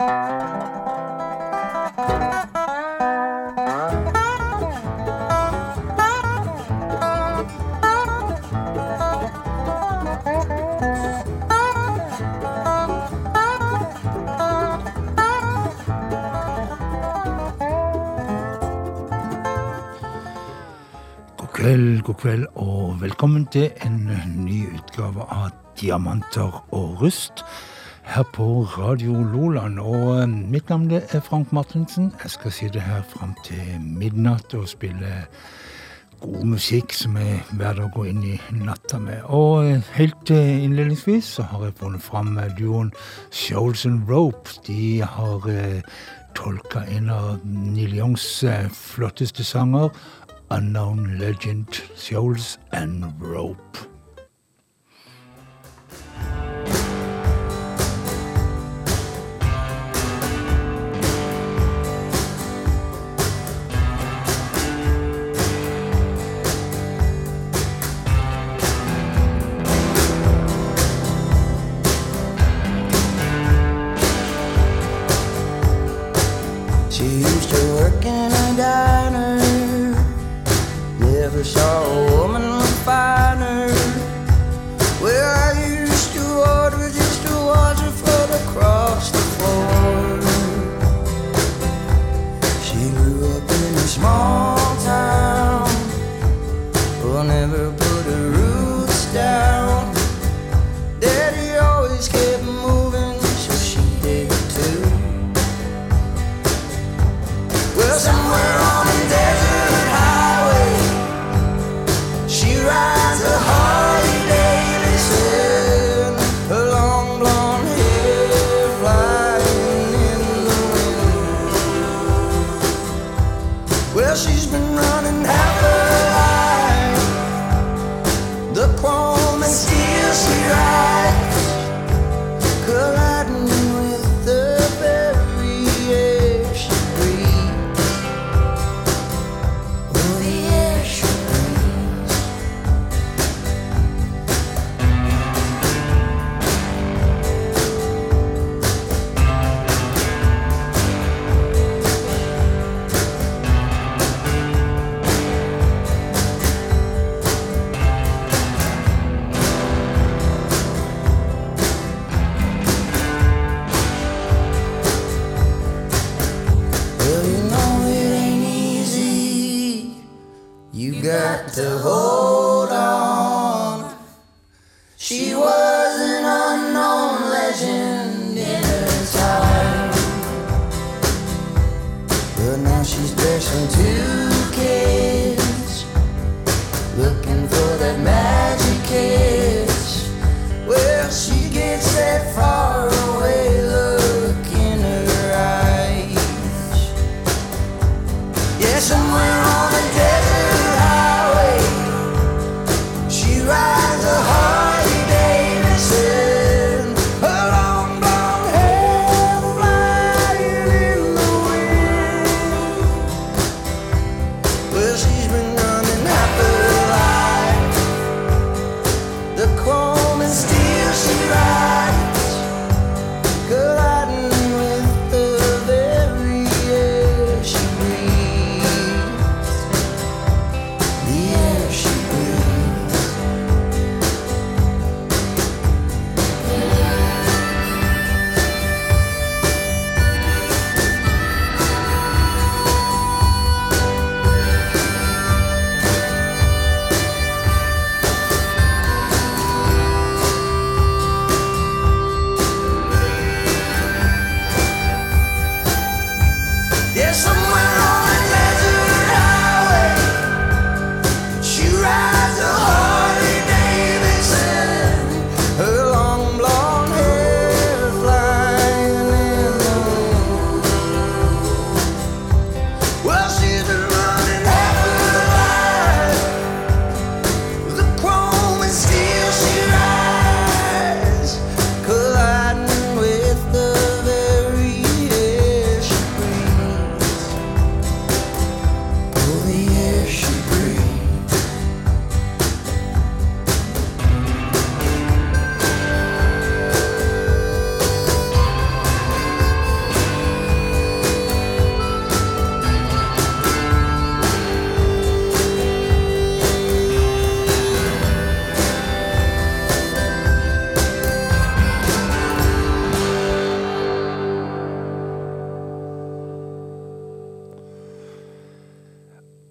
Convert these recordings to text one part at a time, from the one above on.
kveld, god kveld, og velkommen til en ny utgave av Diamanter og rust her på Radio Loland. Og eh, mitt navn er Frank Martinsen. Jeg skal sitte her fram til midnatt og spille god musikk som er hver å gå inn i natta med. Og eh, helt eh, innledningsvis så har jeg funnet fram duoen Shoals and Rope. De har tolka en av Neil Youngs flotteste sanger unknown legend, Shoals and Rope.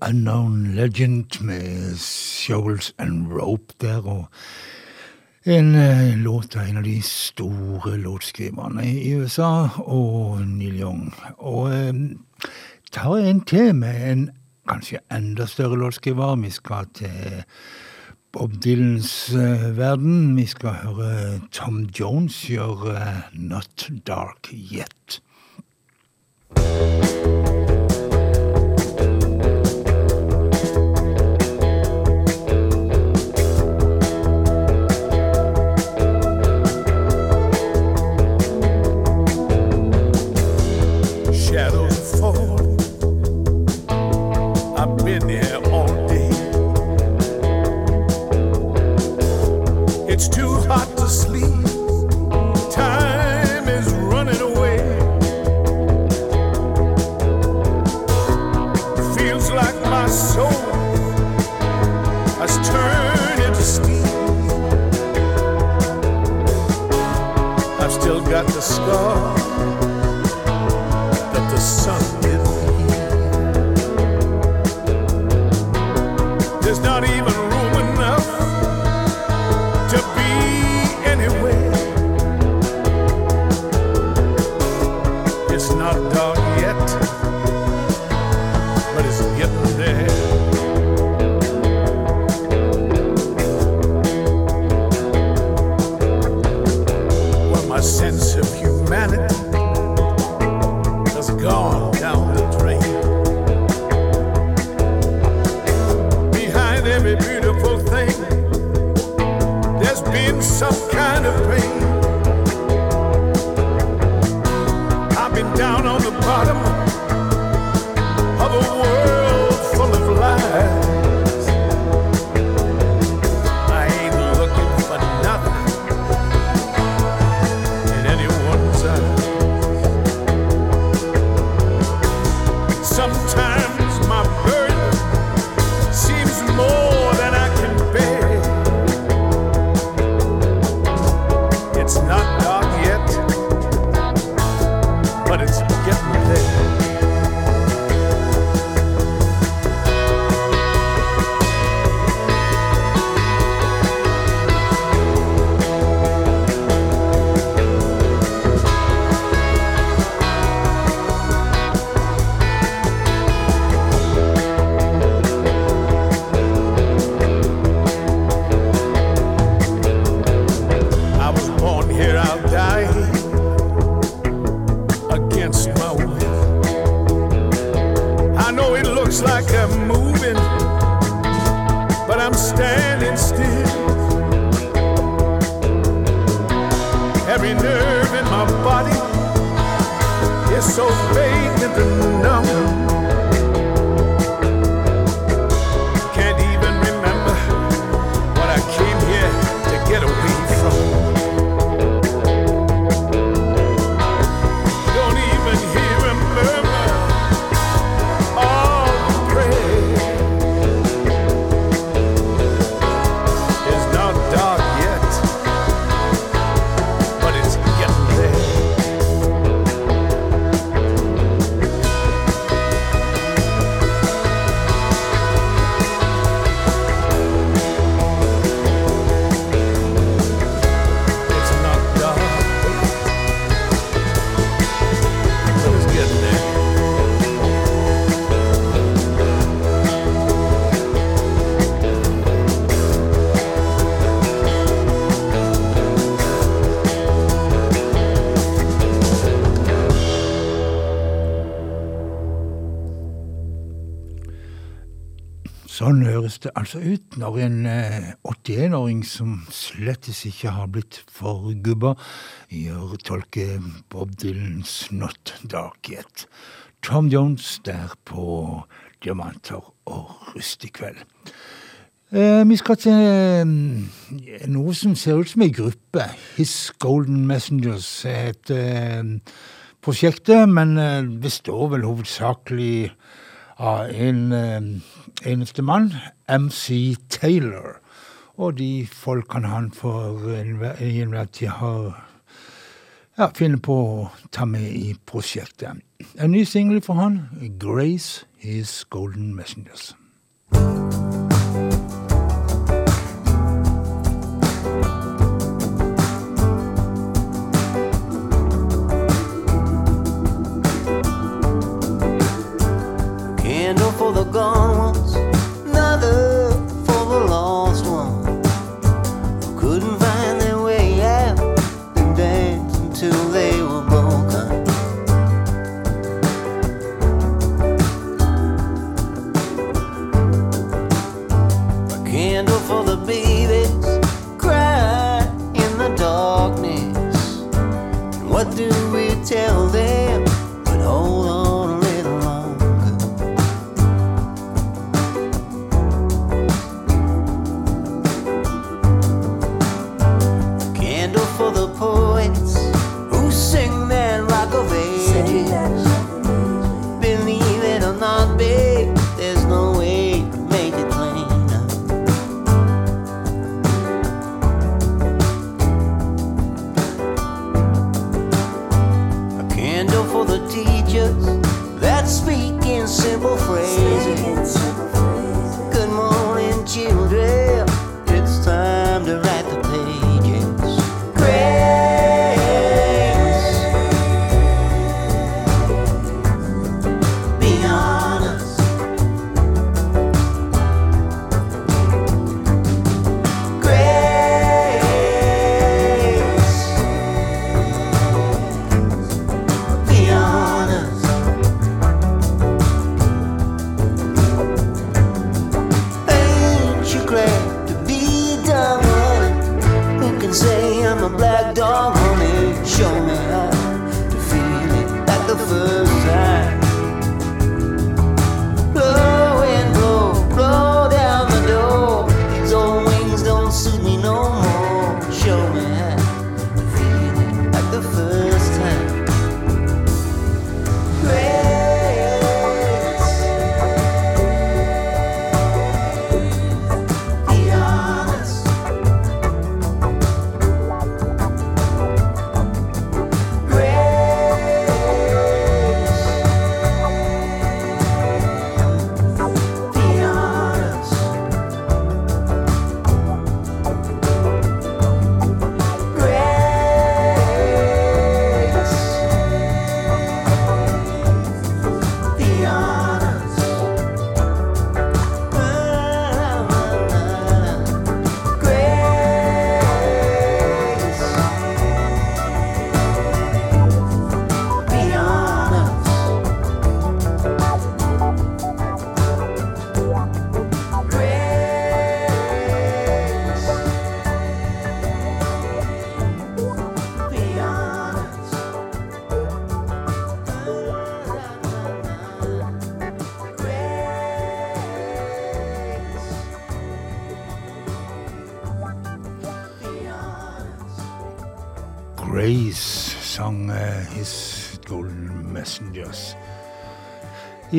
Unknown Legend med Shoals and Rope der. og en eh, låt av en av de store låtskriverne i USA, og Neil Young. Og eh, tar en til med en kanskje enda større låtskriver. Vi skal til Bob Dylans eh, verden. Vi skal høre Tom Jones gjøre eh, Not Dark Yet. Sånn høres det altså ut når en 81-åring eh, som slettes ikke har blitt forgubba, gjør tolke Bob Dylans Not Dark Yet. Tom Jones der på Diamanter og rust i kveld. Eh, vi skal til eh, noe som ser ut som ei gruppe. His Golden Messengers heter eh, prosjektet, men eh, består vel hovedsakelig av en eh, eneste mann, MC Taylor. Og de folkene han for en enhver tid har ja, finner på å ta med i prosjektet. En ny singel for han, 'Grace His Golden Messengers'. For the gone ones, another for the lost ones who couldn't find their way out and dance until they were broken. A candle for the babies cry in the darkness. And what do we tell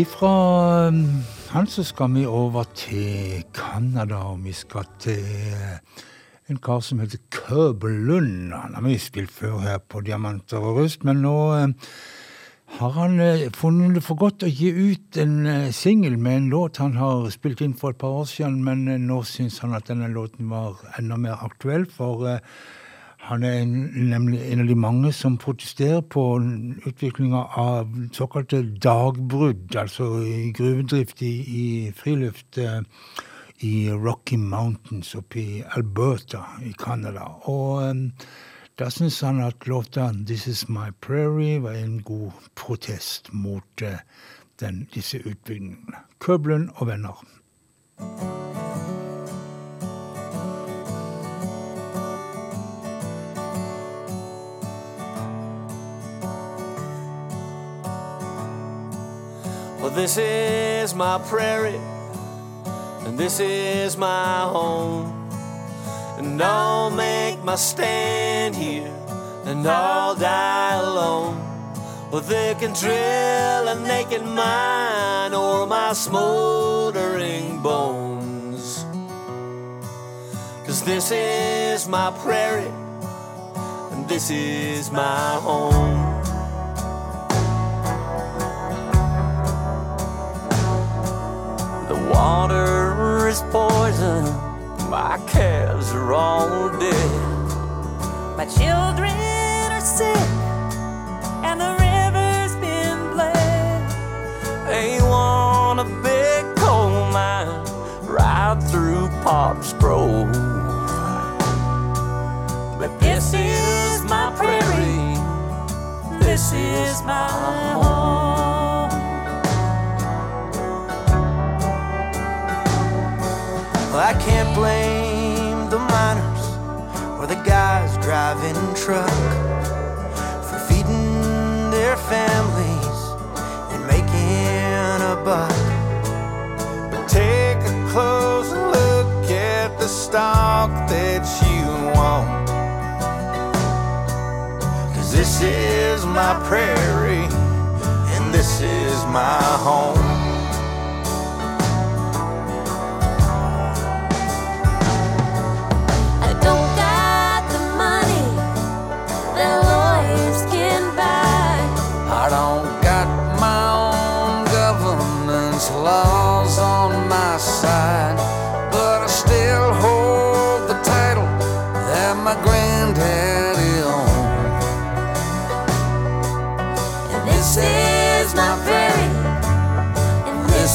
Ifra um, han så skal vi over til Canada, og vi skal til eh, en kar som heter Købelund. Han har vi spilt før her på Diamanter og Rust, men nå eh, har han eh, funnet det for godt å gi ut en eh, singel med en låt han har spilt inn for et par år siden, men eh, nå syns han at denne låten var enda mer aktuell, for eh, han er nemlig en av de mange som protesterer på utviklinga av såkalte dagbrudd, altså gruvedrift i, i friluft eh, i Rocky Mountains oppe i Alberta i Canada. Og um, da syns han at låta 'This Is My Prairie' var en god protest mot uh, den, disse utbyggingene. Køblund og venner. Well, this is my prairie, and this is my home. And I'll make my stand here, and I'll die alone. Well, they can drill and they can mine o'er my smoldering bones. Cause this is my prairie, and this is my home. Water is poison, my calves are all dead. My children are sick, and the river's been bled. They want a big coal mine right through Pop's Grove. But this is my prairie, this is my home. I can't blame the miners or the guys driving truck for feeding their families and making a buck. But take a close look at the stock that you want. Cause this is my prairie and this is my home.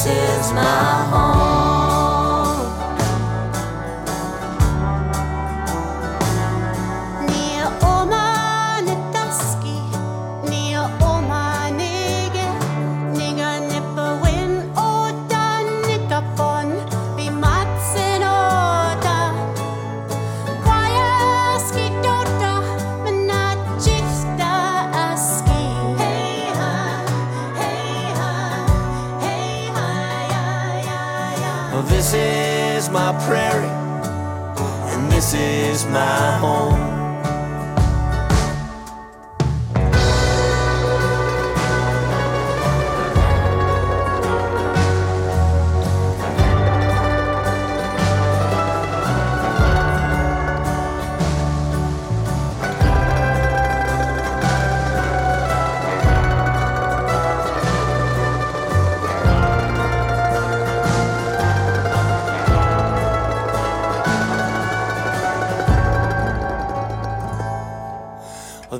Is my home. Is my home.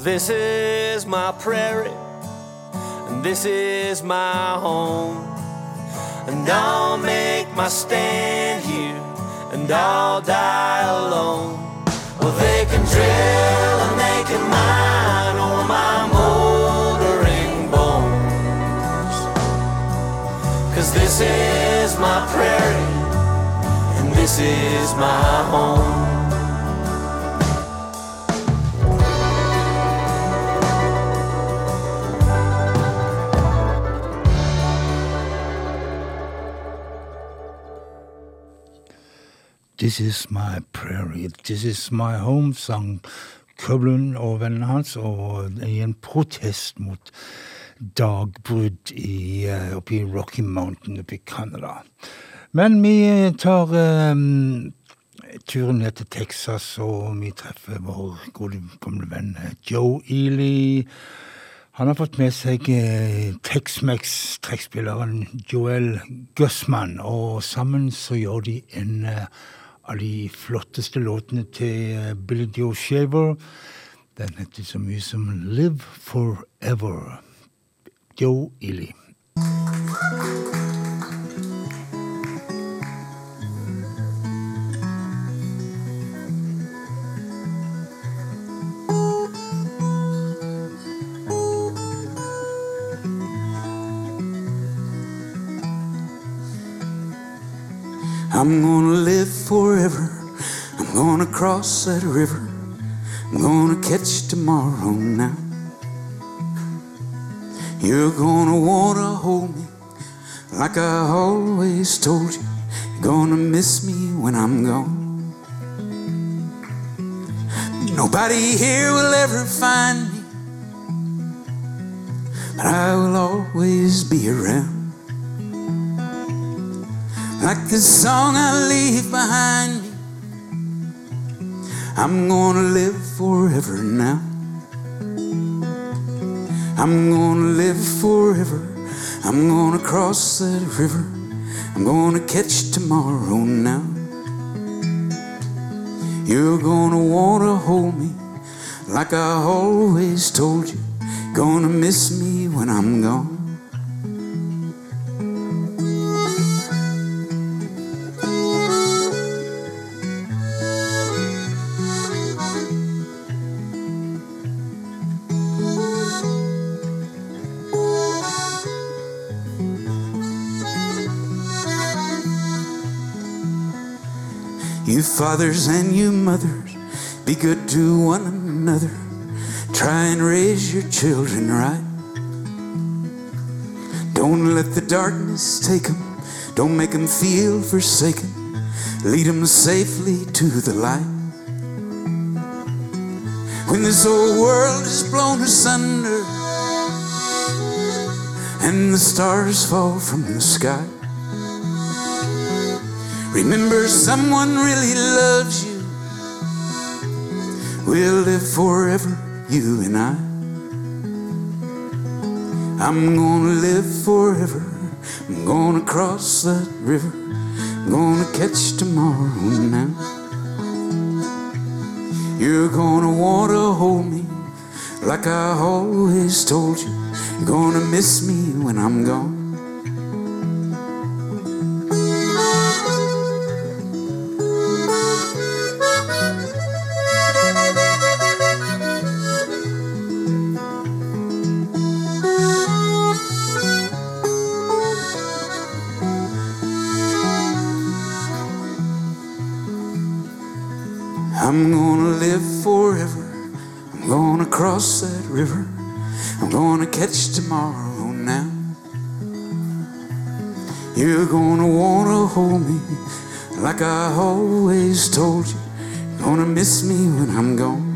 This is my prairie, and this is my home. And I'll make my stand here, and I'll die alone. Well, they can drill and they can mine all my moldering bones. Cause this is my prairie, and this is my home. This is my prairie, this is my home, sang Køblund og vennene hans, og i en protest mot dagbrudd i, eh, oppe i Rocky Mountain oppe i Canada. Men vi tar um, turen ned til Texas, og vi treffer vår gode gamle venn eh, Joe Ely. Han har fått med seg eh, Tex-Mex-trekkspilleren Joel Gussman, og sammen så gjør de en eh, av de flotteste låtene til eh, Billy Joe Shaver. Den heter så mye som Live Forever. Joe Ely. I'm gonna live forever. I'm gonna cross that river. I'm gonna catch tomorrow now. You're gonna wanna hold me like I always told you. You're gonna miss me when I'm gone. Nobody here will ever find me, but I will always be around. Like the song I leave behind me, I'm gonna live forever now. I'm gonna live forever. I'm gonna cross that river. I'm gonna catch tomorrow now. You're gonna wanna hold me like I always told you. Gonna miss me when I'm gone. Fathers and you mothers, be good to one another. Try and raise your children right. Don't let the darkness take them. Don't make them feel forsaken. Lead them safely to the light. When this whole world is blown asunder and the stars fall from the sky. Remember, someone really loves you. We'll live forever, you and I. I'm gonna live forever. I'm gonna cross that river. I'm gonna catch tomorrow now. You're gonna wanna hold me like I always told you. You're gonna miss me when I'm gone. You're gonna wanna hold me like I always told you. Gonna miss me when I'm gone.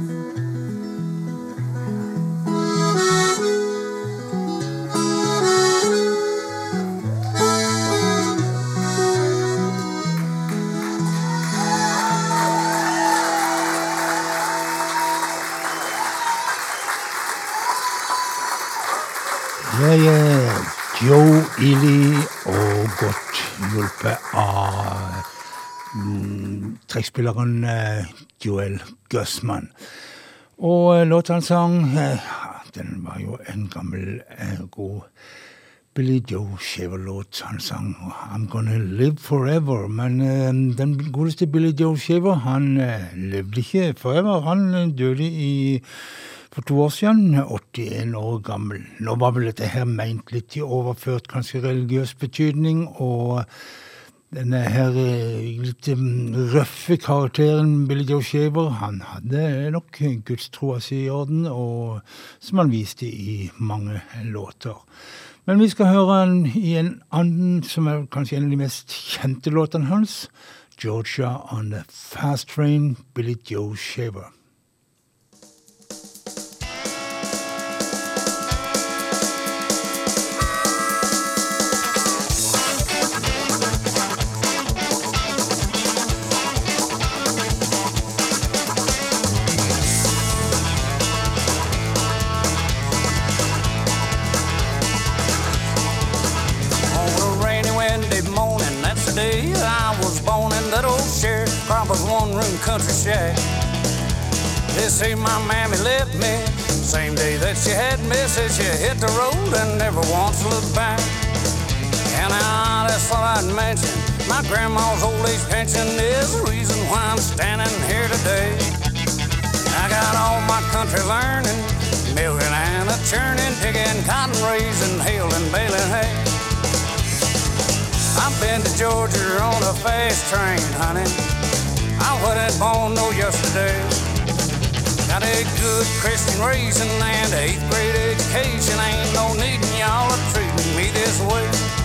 Trekkspilleren eh, Joel Gussman. Og eh, låta han sang, eh, den var jo en gammel, god Billy Joe Shaver-låt. Han sang I'm Gonna Live Forever. Men uh, den godeste Billy Joe Shaver, han uh, levde ikke forever. Han døde i for to år siden, 81 år gammel. Nå var vel dette her meint litt i overført, kanskje religiøs betydning, og denne her eh, litt mm, røffe karakteren Billy Joe Shaver, han hadde nok gudstroa si i orden, og som han viste i mange låter. Men vi skal høre han i en annen, som er kanskje en av de mest kjente låtene hans, Georgia on the Fast Train, Billy Joe Shaver. Country shack. They say my mammy left me same day that she had me. Said she hit the road and never once looked back. And I just thought I'd mention my grandma's old age pension is the reason why I'm standing here today. I got all my country learning, milking and a churning, digging, cotton raising, hailing, baling hay. I've been to Georgia on a fast train, honey. I wasn't born no yesterday. Got a good Christian raising and eighth grade education. Ain't no needin' y'all to treat me this way.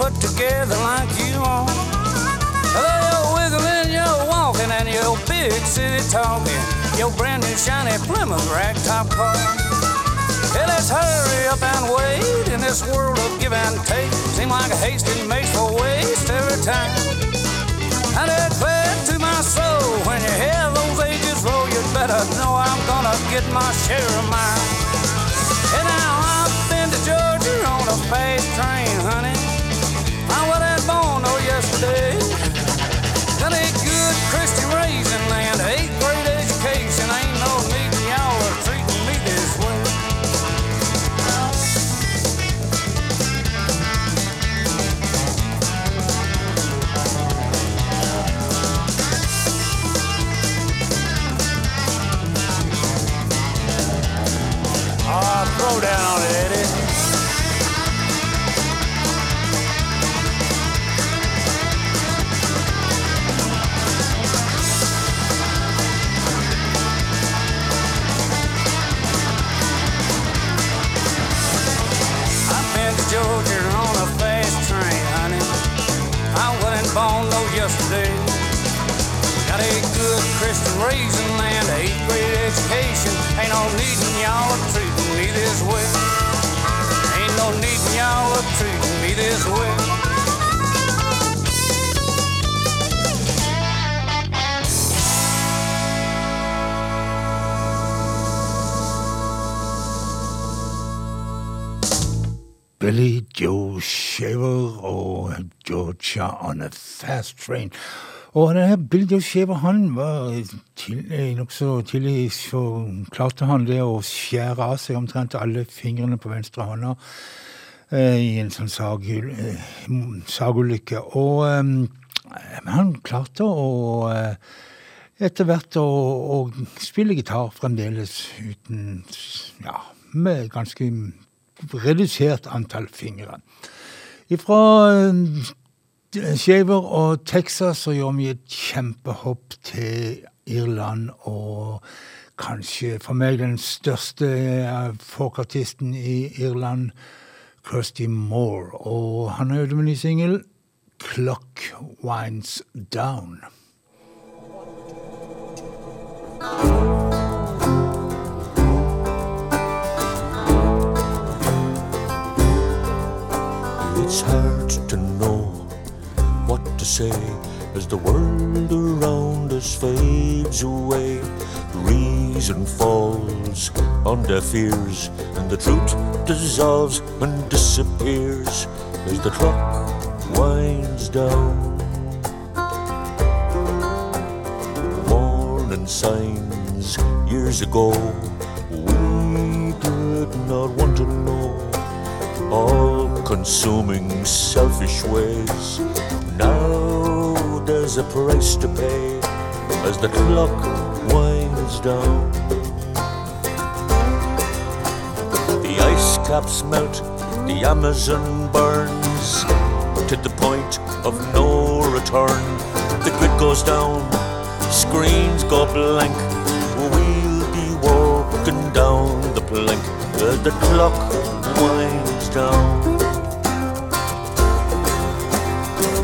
Put together like you are. Though you're wiggling, you're walking, and your big city talking. Your brand new shiny Plymouth ragtop car. Hey, let's hurry up and wait in this world of give and take. Seem like a hasting makes for waste every time. I declare to my soul, when you hear those ages roll, you better know I'm gonna get my share of mine. Hey, now I've been to Georgia on a fast train, yesterday. Got a good Christian raising and eighth grade education. Ain't no need y'all are treating me this way. Ah, throw down it, on a Fast Train. Og denne Shaver han var eh, nokså tidlig så klarte han det å skjære av seg omtrent alle fingrene på venstre hånda eh, i en sånn eh, sagulykke. Og eh, han klarte å eh, etter hvert å, å spille gitar fremdeles uten Ja, med ganske redusert antall fingre. Fra Shaver og Texas så gjør vi et kjempehopp til Irland og kanskje for meg den største eh, folkartisten i Irland, Kirsty Moore. Og han har ute med ny singel, 'Clock Winds Down'. It's hard to know say as the world around us fades away. Reason falls on deaf ears, and the truth dissolves and disappears as the clock winds down. Warning signs years ago we did not want to know all consuming selfish ways. Now there's a price to pay as the clock winds down. The ice caps melt, the Amazon burns to the point of no return. The grid goes down, screens go blank. We'll be walking down the plank the clock winds down.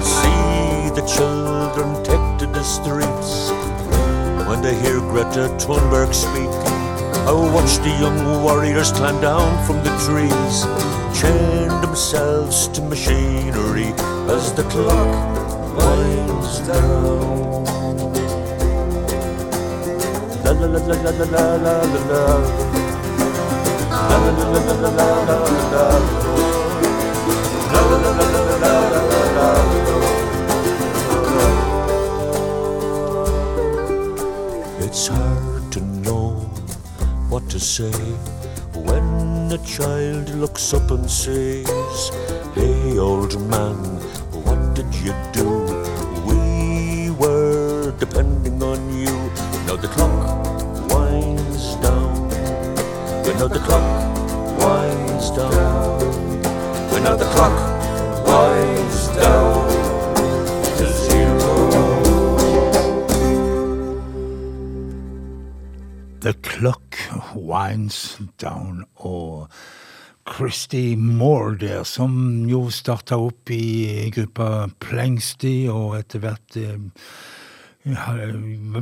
See the children take to the streets when they hear Greta Thunberg speak. I watch the young warriors climb down from the trees, chain themselves to machinery as the clock winds down. La la la la la la. La la la la la la la la la. La la la la la la la la la. To say when a child looks up and says, Hey, old man, what did you do? We were depending on you. Now the clock winds down. We know the clock winds down. We know the clock winds down. The Clock Winds Down og Christy Moore der, som jo starta opp i gruppa Plengsty og etter hvert eh,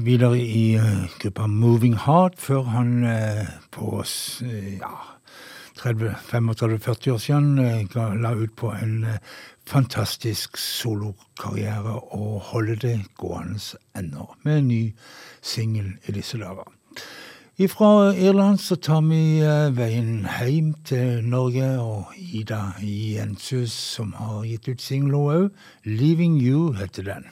videre i eh, gruppa Moving Heart, før han eh, på ja, 30-35-40 år siden la ut på en fantastisk solokarriere og holder det gående ennå, med en ny singel i disse dager. Fra Irland så tar vi eh, veien hjem til Norge, og Ida Jenshus, som har gitt ut singel òg, 'Leaving You', heter den.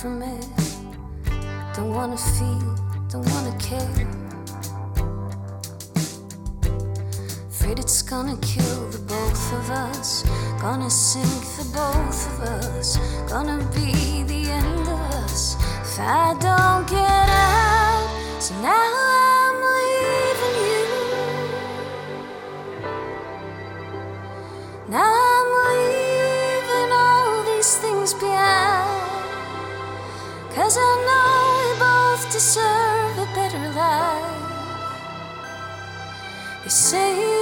From it. Don't wanna feel, don't wanna care. Afraid it's gonna kill the both of us, gonna sink the both of us, gonna be the end of us if I don't get out. So now I'm leaving you. Now deserve a better life. They say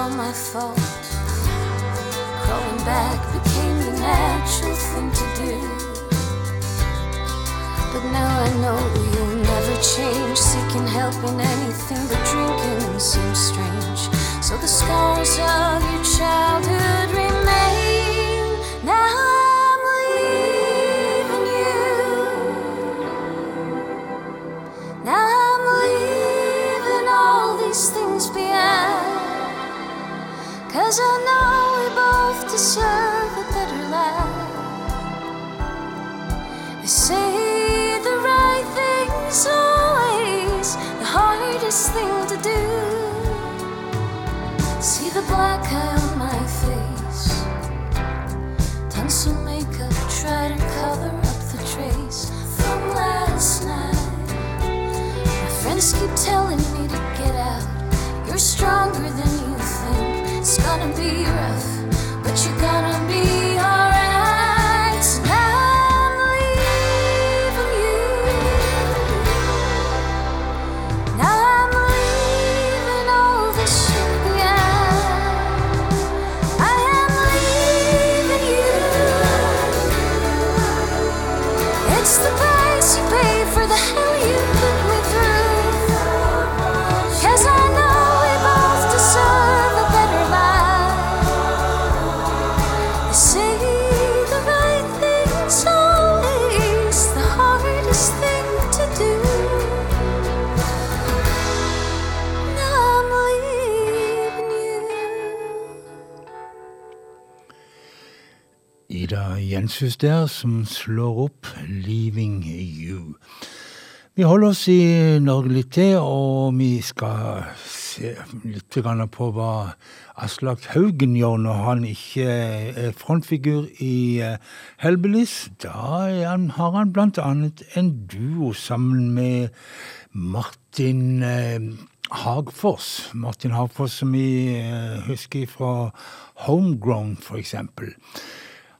all my fault. Crawling back became the natural thing to do. But now I know you'll never change. Seeking help in anything but drinking seems strange. So the scars of your childhood Jenshus der, som slår opp 'Leaving You'. Vi holder oss i Norge litt til, og vi skal se litt på hva Aslak Haugen gjør når han ikke er frontfigur i Helbelis Hellbillies. Da har han blant annet en duo sammen med Martin Hagfors. Martin Hagfors som vi eh, husker fra Homegrown, for eksempel.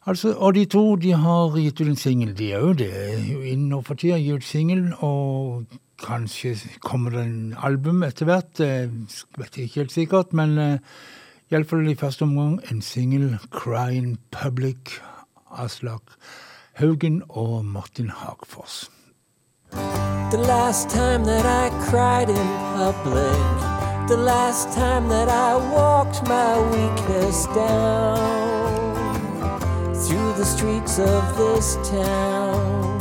Altså, og de to de har gitt ut en singel, de òg. Det er jo inne for tida gi ut singel, og kanskje kommer det en album etter hvert. eh, Vet jeg ikke helt sikkert, men uh, iallfall i første omgang en singel, 'Crying Public', Aslak Haugen og Martin Hagfors. The last time that I cried in public, the last time that I walked my weakness down through the streets of this town.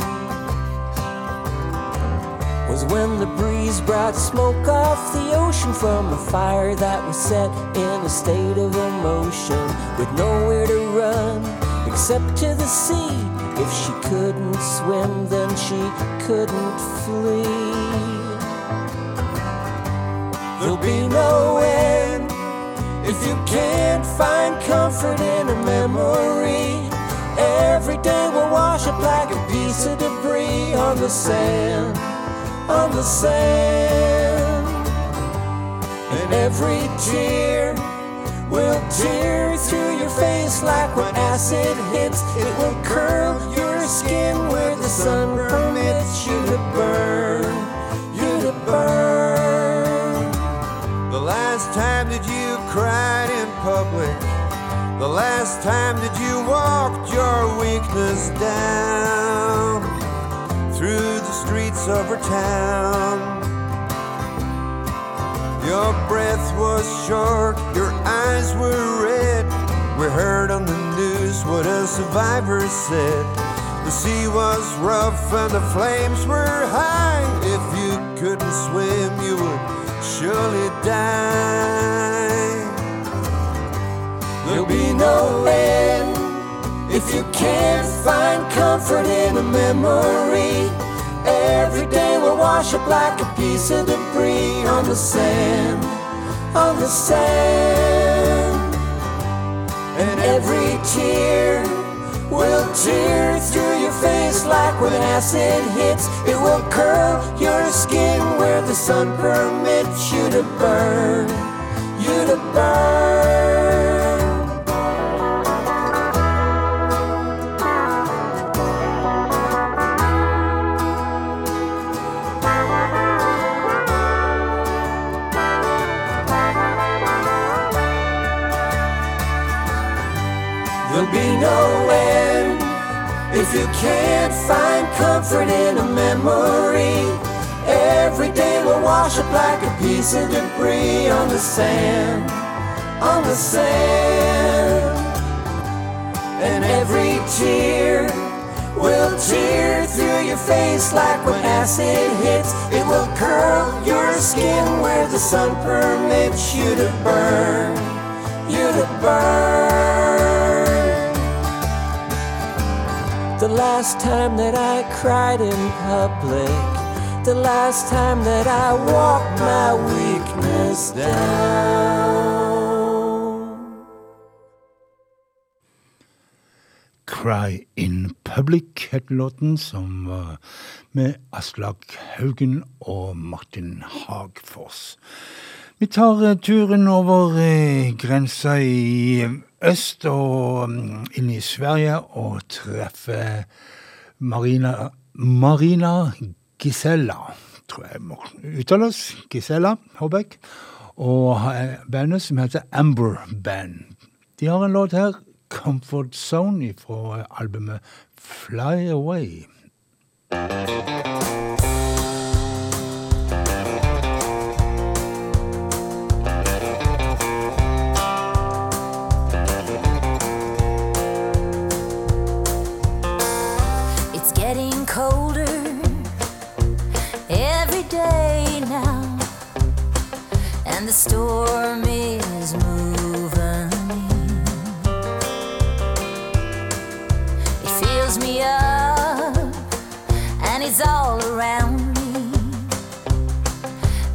was when the breeze brought smoke off the ocean from a fire that was set in a state of emotion with nowhere to run except to the sea. If she couldn't swim, then she couldn't flee. There'll be no end if you can't find comfort in a memory. Every day we'll wash up like a piece of debris on the sand, on the sand. And every tear will tear through your face like when acid hits. It will curl your skin where the sun permits you to burn, you to burn. The last time that you cried in public, the last time that you walked your weakness down through the streets of her town. Your breath was short, your eyes were red. We heard on the news what a survivor said. The sea was rough and the flames were high. If you couldn't swim, you would surely die. There'll be no end if you can't find comfort in a memory. Every day will wash up like a piece of debris on the sand, on the sand. And every tear will tear through your face like when acid hits. It will curl your skin where the sun permits you to burn, you to burn. There'll be no end if you can't find comfort in a memory. Every day will wash up like a piece of debris on the sand, on the sand. And every tear will tear through your face like when acid hits. It will curl your skin where the sun permits you to burn, you to burn. The last time that I cried in public, the last time that I walked my weakness down. Cry in Public het låten, som var med Aslak Haugen og Martin Hagfors. Vi tar eh, turen over eh, grensa i øst og mm, inn i Sverige og treffe Marina, Marina Gisella, tror jeg må uttales. Gisella Håbæk. Og bandet som heter Amber Band. De har en låt her, Comfort Zone, fra albumet Fly Away. The storm is moving in. It fills me up, and it's all around me,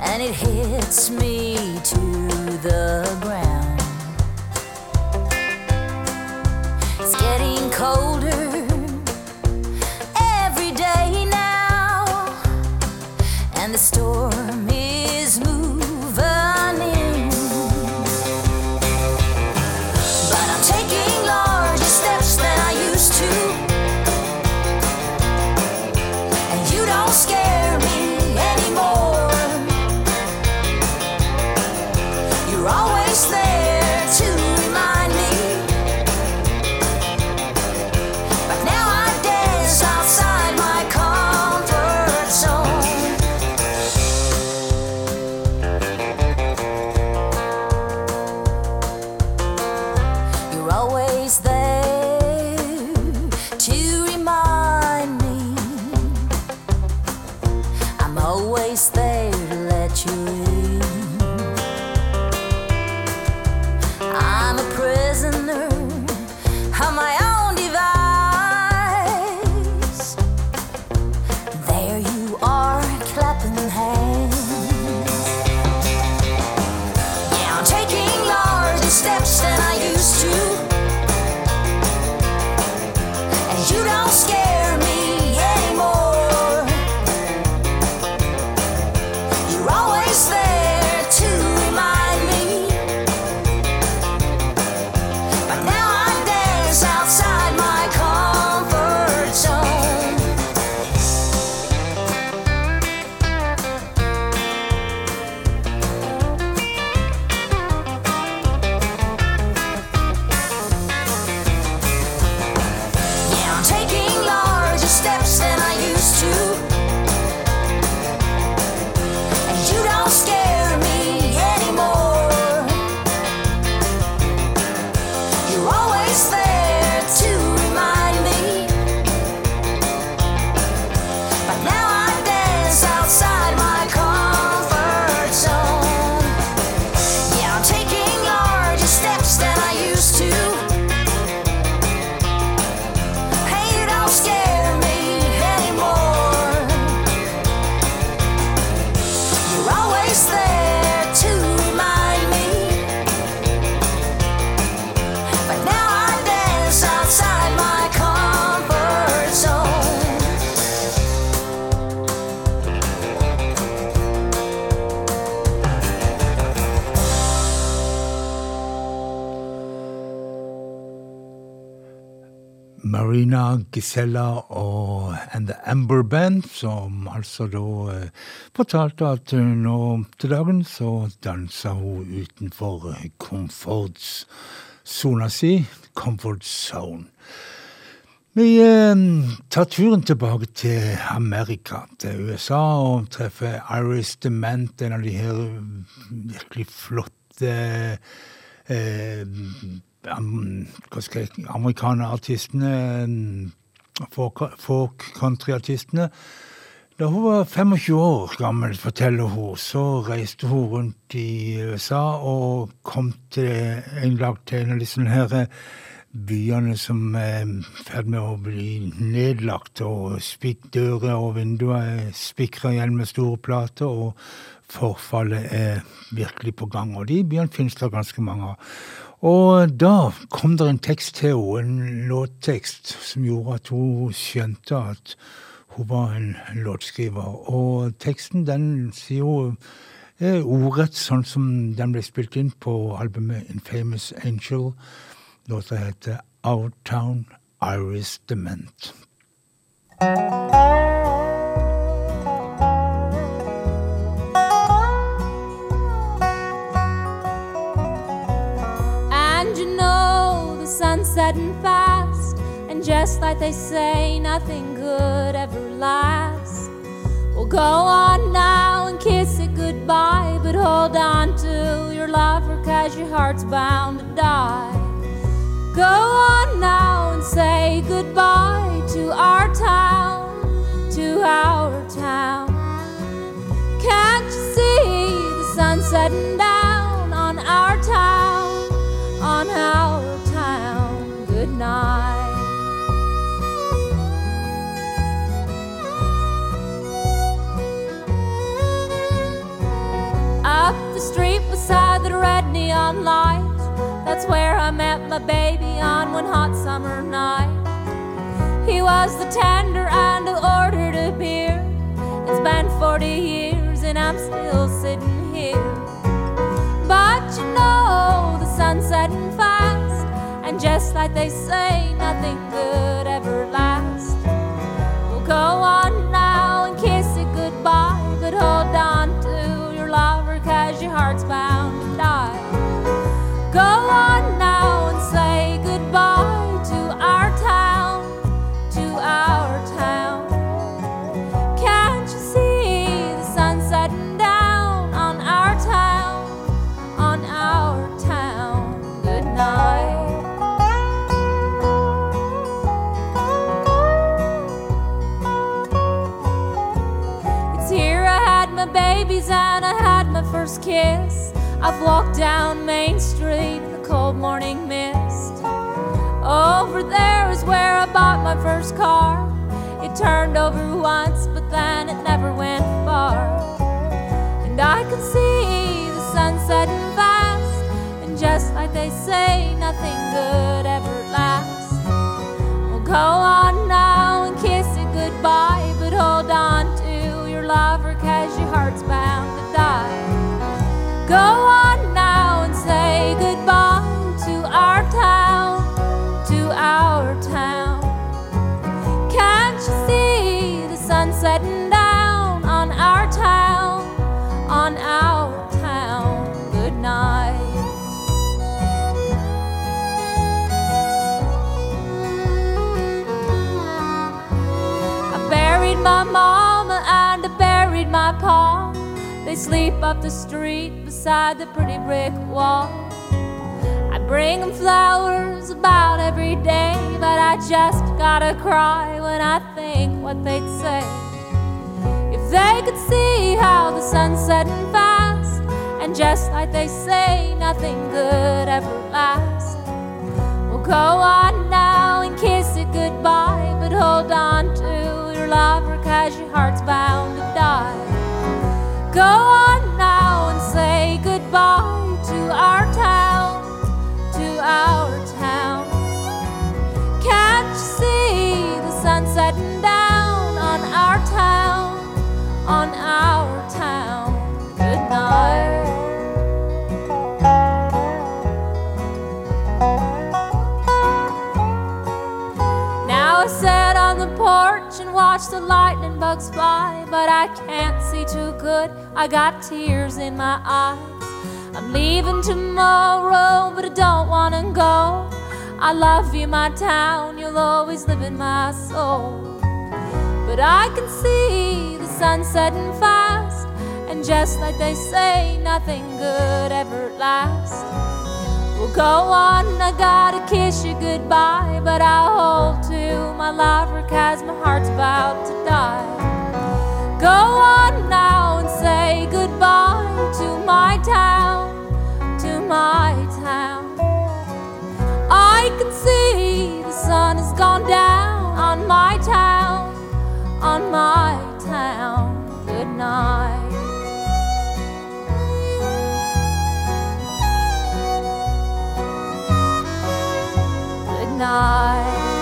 and it hits me to the ground. It's getting colder Gisella og And The Amber Band, som altså da eh, fortalte at nå til dagen så danser hun utenfor komfortsona si, comfort zone. Vi eh, tar turen tilbake til Amerika, til USA, og treffer Iris Dement, en av de her virkelig flotte eh, am- hva skal amerikanerartistene, folk-countryartistene. Da hun var 25 år gammel, forteller hun, så reiste hun rundt i USA og kom til en dag til en av disse her byene som er i ferd med å bli nedlagt, og dører og vinduer er spikra igjen med store plater, og forfallet er virkelig på gang. Og de byene finnes det ganske mange av. Og da kom det en tekst til henne, en låttekst, som gjorde at hun skjønte at hun var en låtskriver. Og teksten den sier hun er ordrett sånn som den ble spilt inn på albumet Infamous Angel. Låta heter Our Town Iris Dement. The sun's fast, and just like they say, nothing good ever lasts. Well, go on now and kiss it goodbye, but hold on to your lover, cause your heart's bound to die. Go on now and say goodbye to our town, to our town. Can't you see the sun setting down night. Up the street beside the red neon light, that's where I met my baby on one hot summer night. He was the tender and I ordered a beer. It's been 40 years and I'm still sitting here. But you know the sun's setting fast, and just like they say, nothing good ever lasts. Well, go on now and kiss it goodbye, but hold kiss. I've walked down Main Street the cold morning mist. Over there is where I bought my first car. It turned over once, but then it never went far. And I could see the sun setting fast. And just like they say, nothing good ever lasts. Well, go on Go on now and say goodbye to our town, to our town. Can't you see the sun setting down on our town, on our town? Good night. I buried my mama and I buried my pa. They sleep up the street beside the pretty brick wall. I bring 'em flowers about every day, but I just gotta cry when I think what they'd say. If they could see how the sun's setting fast, and just like they say, nothing good ever lasts. Well, go on now and kiss it goodbye, but hold on to your lover, cause your heart's bound to die. Go on watch the lightning bugs fly, but I can't see too good. I got tears in my eyes. I'm leaving tomorrow, but I don't wanna go. I love you, my town, you'll always live in my soul. But I can see the sun setting fast, and just like they say, nothing good ever lasts. Well, go on, I gotta kiss you goodbye, but I'll hold to my lover, cause my heart's about to die. Go on now and say goodbye to my town, to my town. I can see the sun has gone down on my town, on my town. Good night. Night.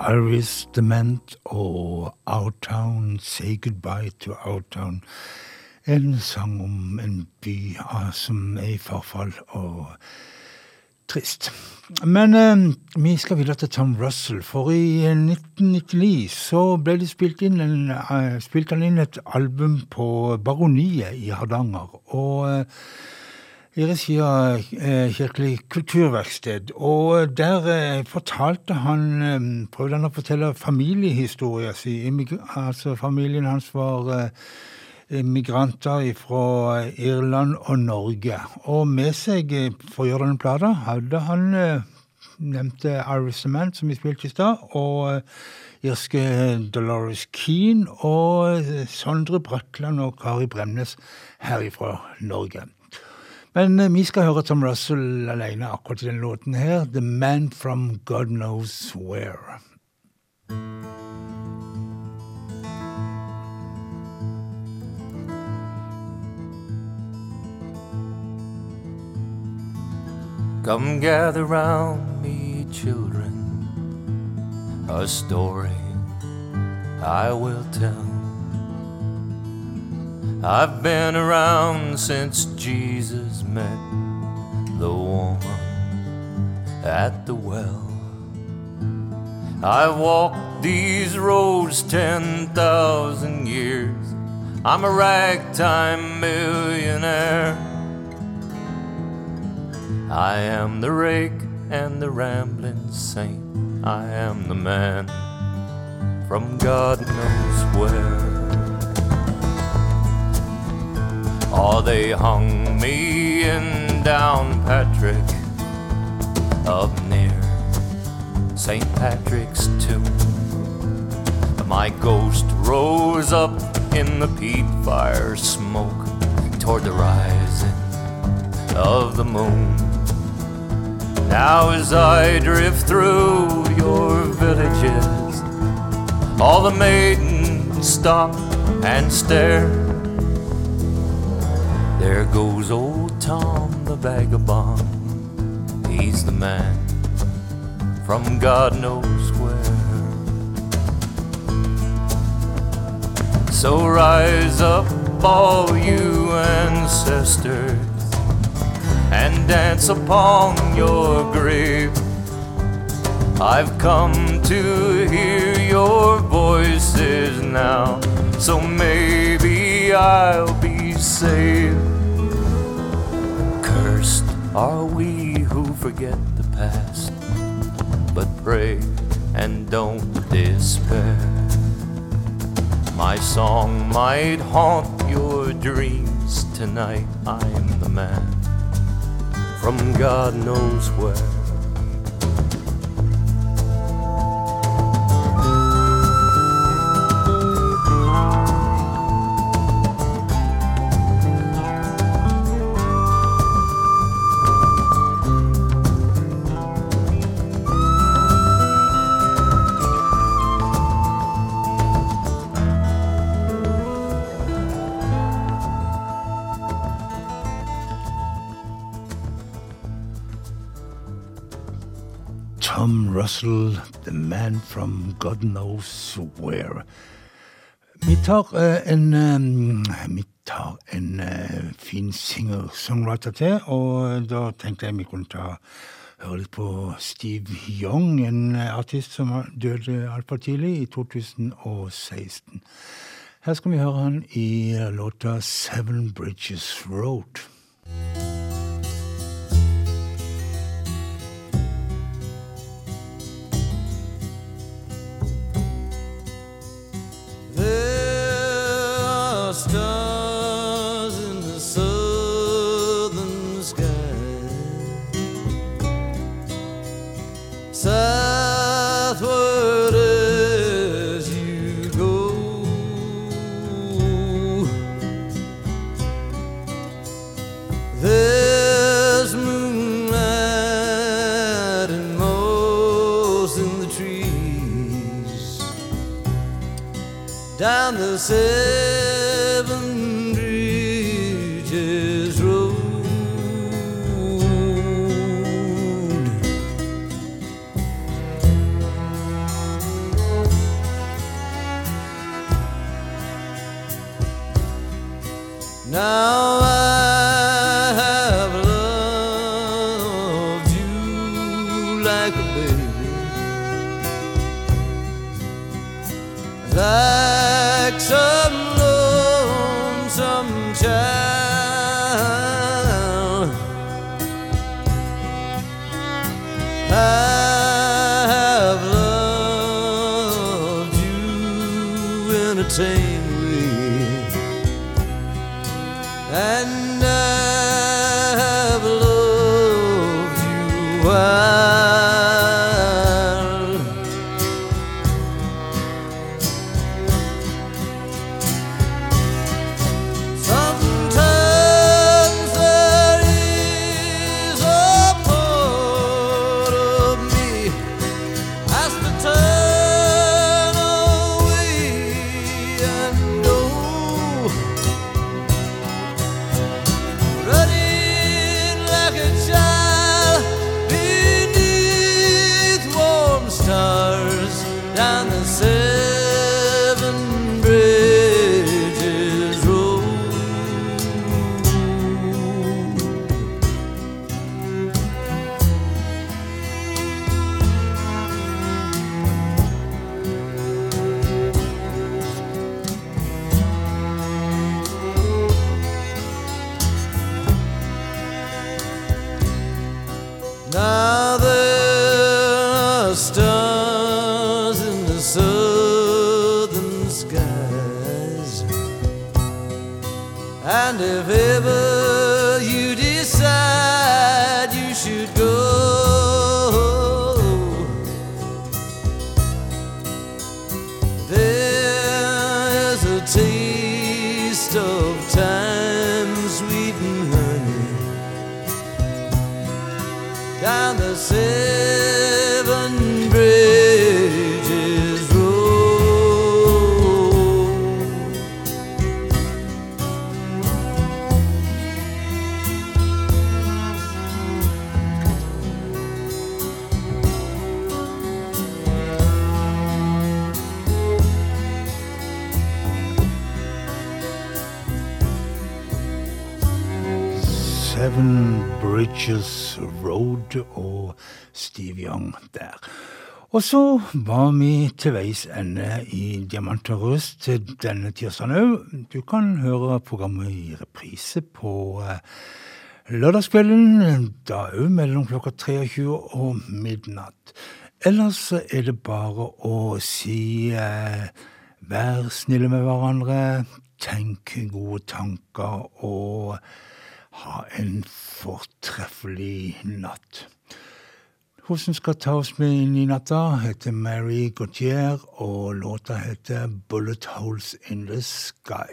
Iris Dement og Outtown, Say Goodbye to Outtown. En sang om en by ah, som er i forfall og trist. Men eh, vi skal videre til Tom Russell, for i 1999 så ble det spilt inn, en, eh, spilte han inn et album på Baroniet i Hardanger. og eh, i regi av eh, Kirkelig kulturverksted. Og der eh, fortalte han eh, Prøvde han å fortelle familiehistoria si. Altså, familien hans var eh, migranter fra Irland og Norge. Og med seg eh, for å gjøre denne plata hadde han eh, nevnte Iris Cement, som vi spilte i stad, og eh, irske Dolores Keane og Sondre Bratland og Kari Bremnes her ifra Norge. Men vi skal høre Tom Russell alene akkurat i den låten her. The Man From God Knows Where. Come gather round me, children, a story I will tell. I've been around since Jesus met the woman at the well. I've walked these roads 10,000 years. I'm a ragtime millionaire. I am the rake and the rambling saint. I am the man from God knows where. Oh, they hung me in Downpatrick up near St. Patrick's tomb. My ghost rose up in the peat fire smoke toward the rising of the moon. Now, as I drift through your villages, all the maidens stop and stare. There goes old Tom the vagabond. He's the man from God knows where. So rise up, all you ancestors, and dance upon your grave. I've come to hear your voices now, so maybe I'll be saved. Cursed are we who forget the past, but pray and don't despair. My song might haunt your dreams tonight. I'm the man from God knows where. Russell, The Man From God Knows Where. Vi tar uh, en um, Vi tar en uh, fin singer-songwriter til, og da tenkte jeg vi kunne ta høre litt på Steve Young, en artist som døde altfor tidlig, i 2016. Her skal vi høre han i låta Seven Bridges Road. Stars in the southern sky, southward as you go. There's moonlight and moss in the trees down the seven Og så var vi til veis ende i Diamant og røst denne tirsdagen òg. Du kan høre programmet i reprise på eh, lørdagskvelden, da òg mellom klokka 23 og midnatt. Ellers er det bare å si eh, vær snille med hverandre, tenk gode tanker og ha en fortreffelig natt. Som skal ta oss med inn i natta, heter Mary Gautier, og låta heter Bullet Holes in the Sky.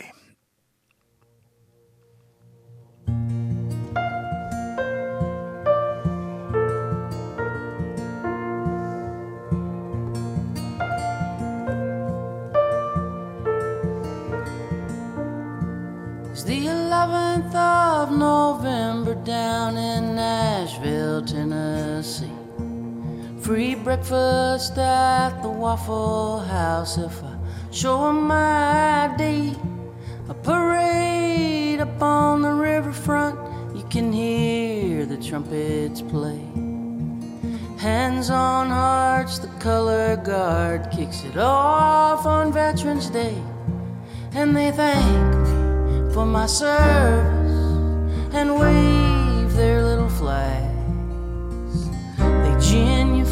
It's the 11th of November down in Nashville, Tennessee. Free breakfast at the Waffle House if I show show 'em my ID. A parade up on the riverfront, you can hear the trumpets play. Hands on hearts, the color guard kicks it off on Veterans Day. And they thank me for my service and wave their little flags.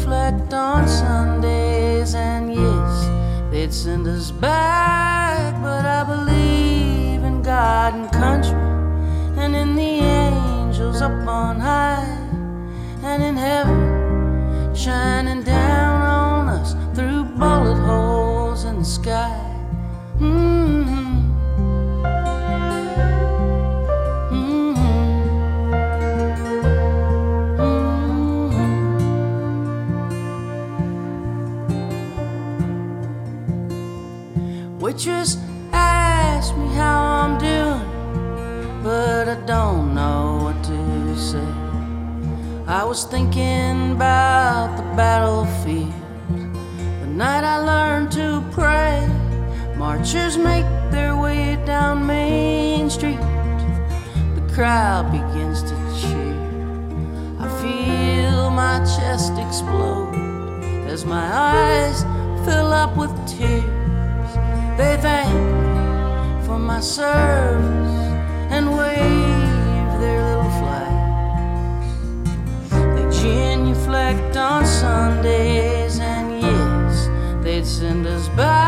Genuflect on Sundays, and yes, they'd send us back. But I believe in God and country, and in the angels up on high, and in heaven shining down on us through bullet holes in the sky. Mm-hmm. Was thinking about the battlefield, the night I learned to pray. Marchers make their way down Main Street, the crowd begins to cheer. I feel my chest explode as my eyes fill up with tears. They thank me for my service and wave genuflect on Sundays, and yes, they'd send us back.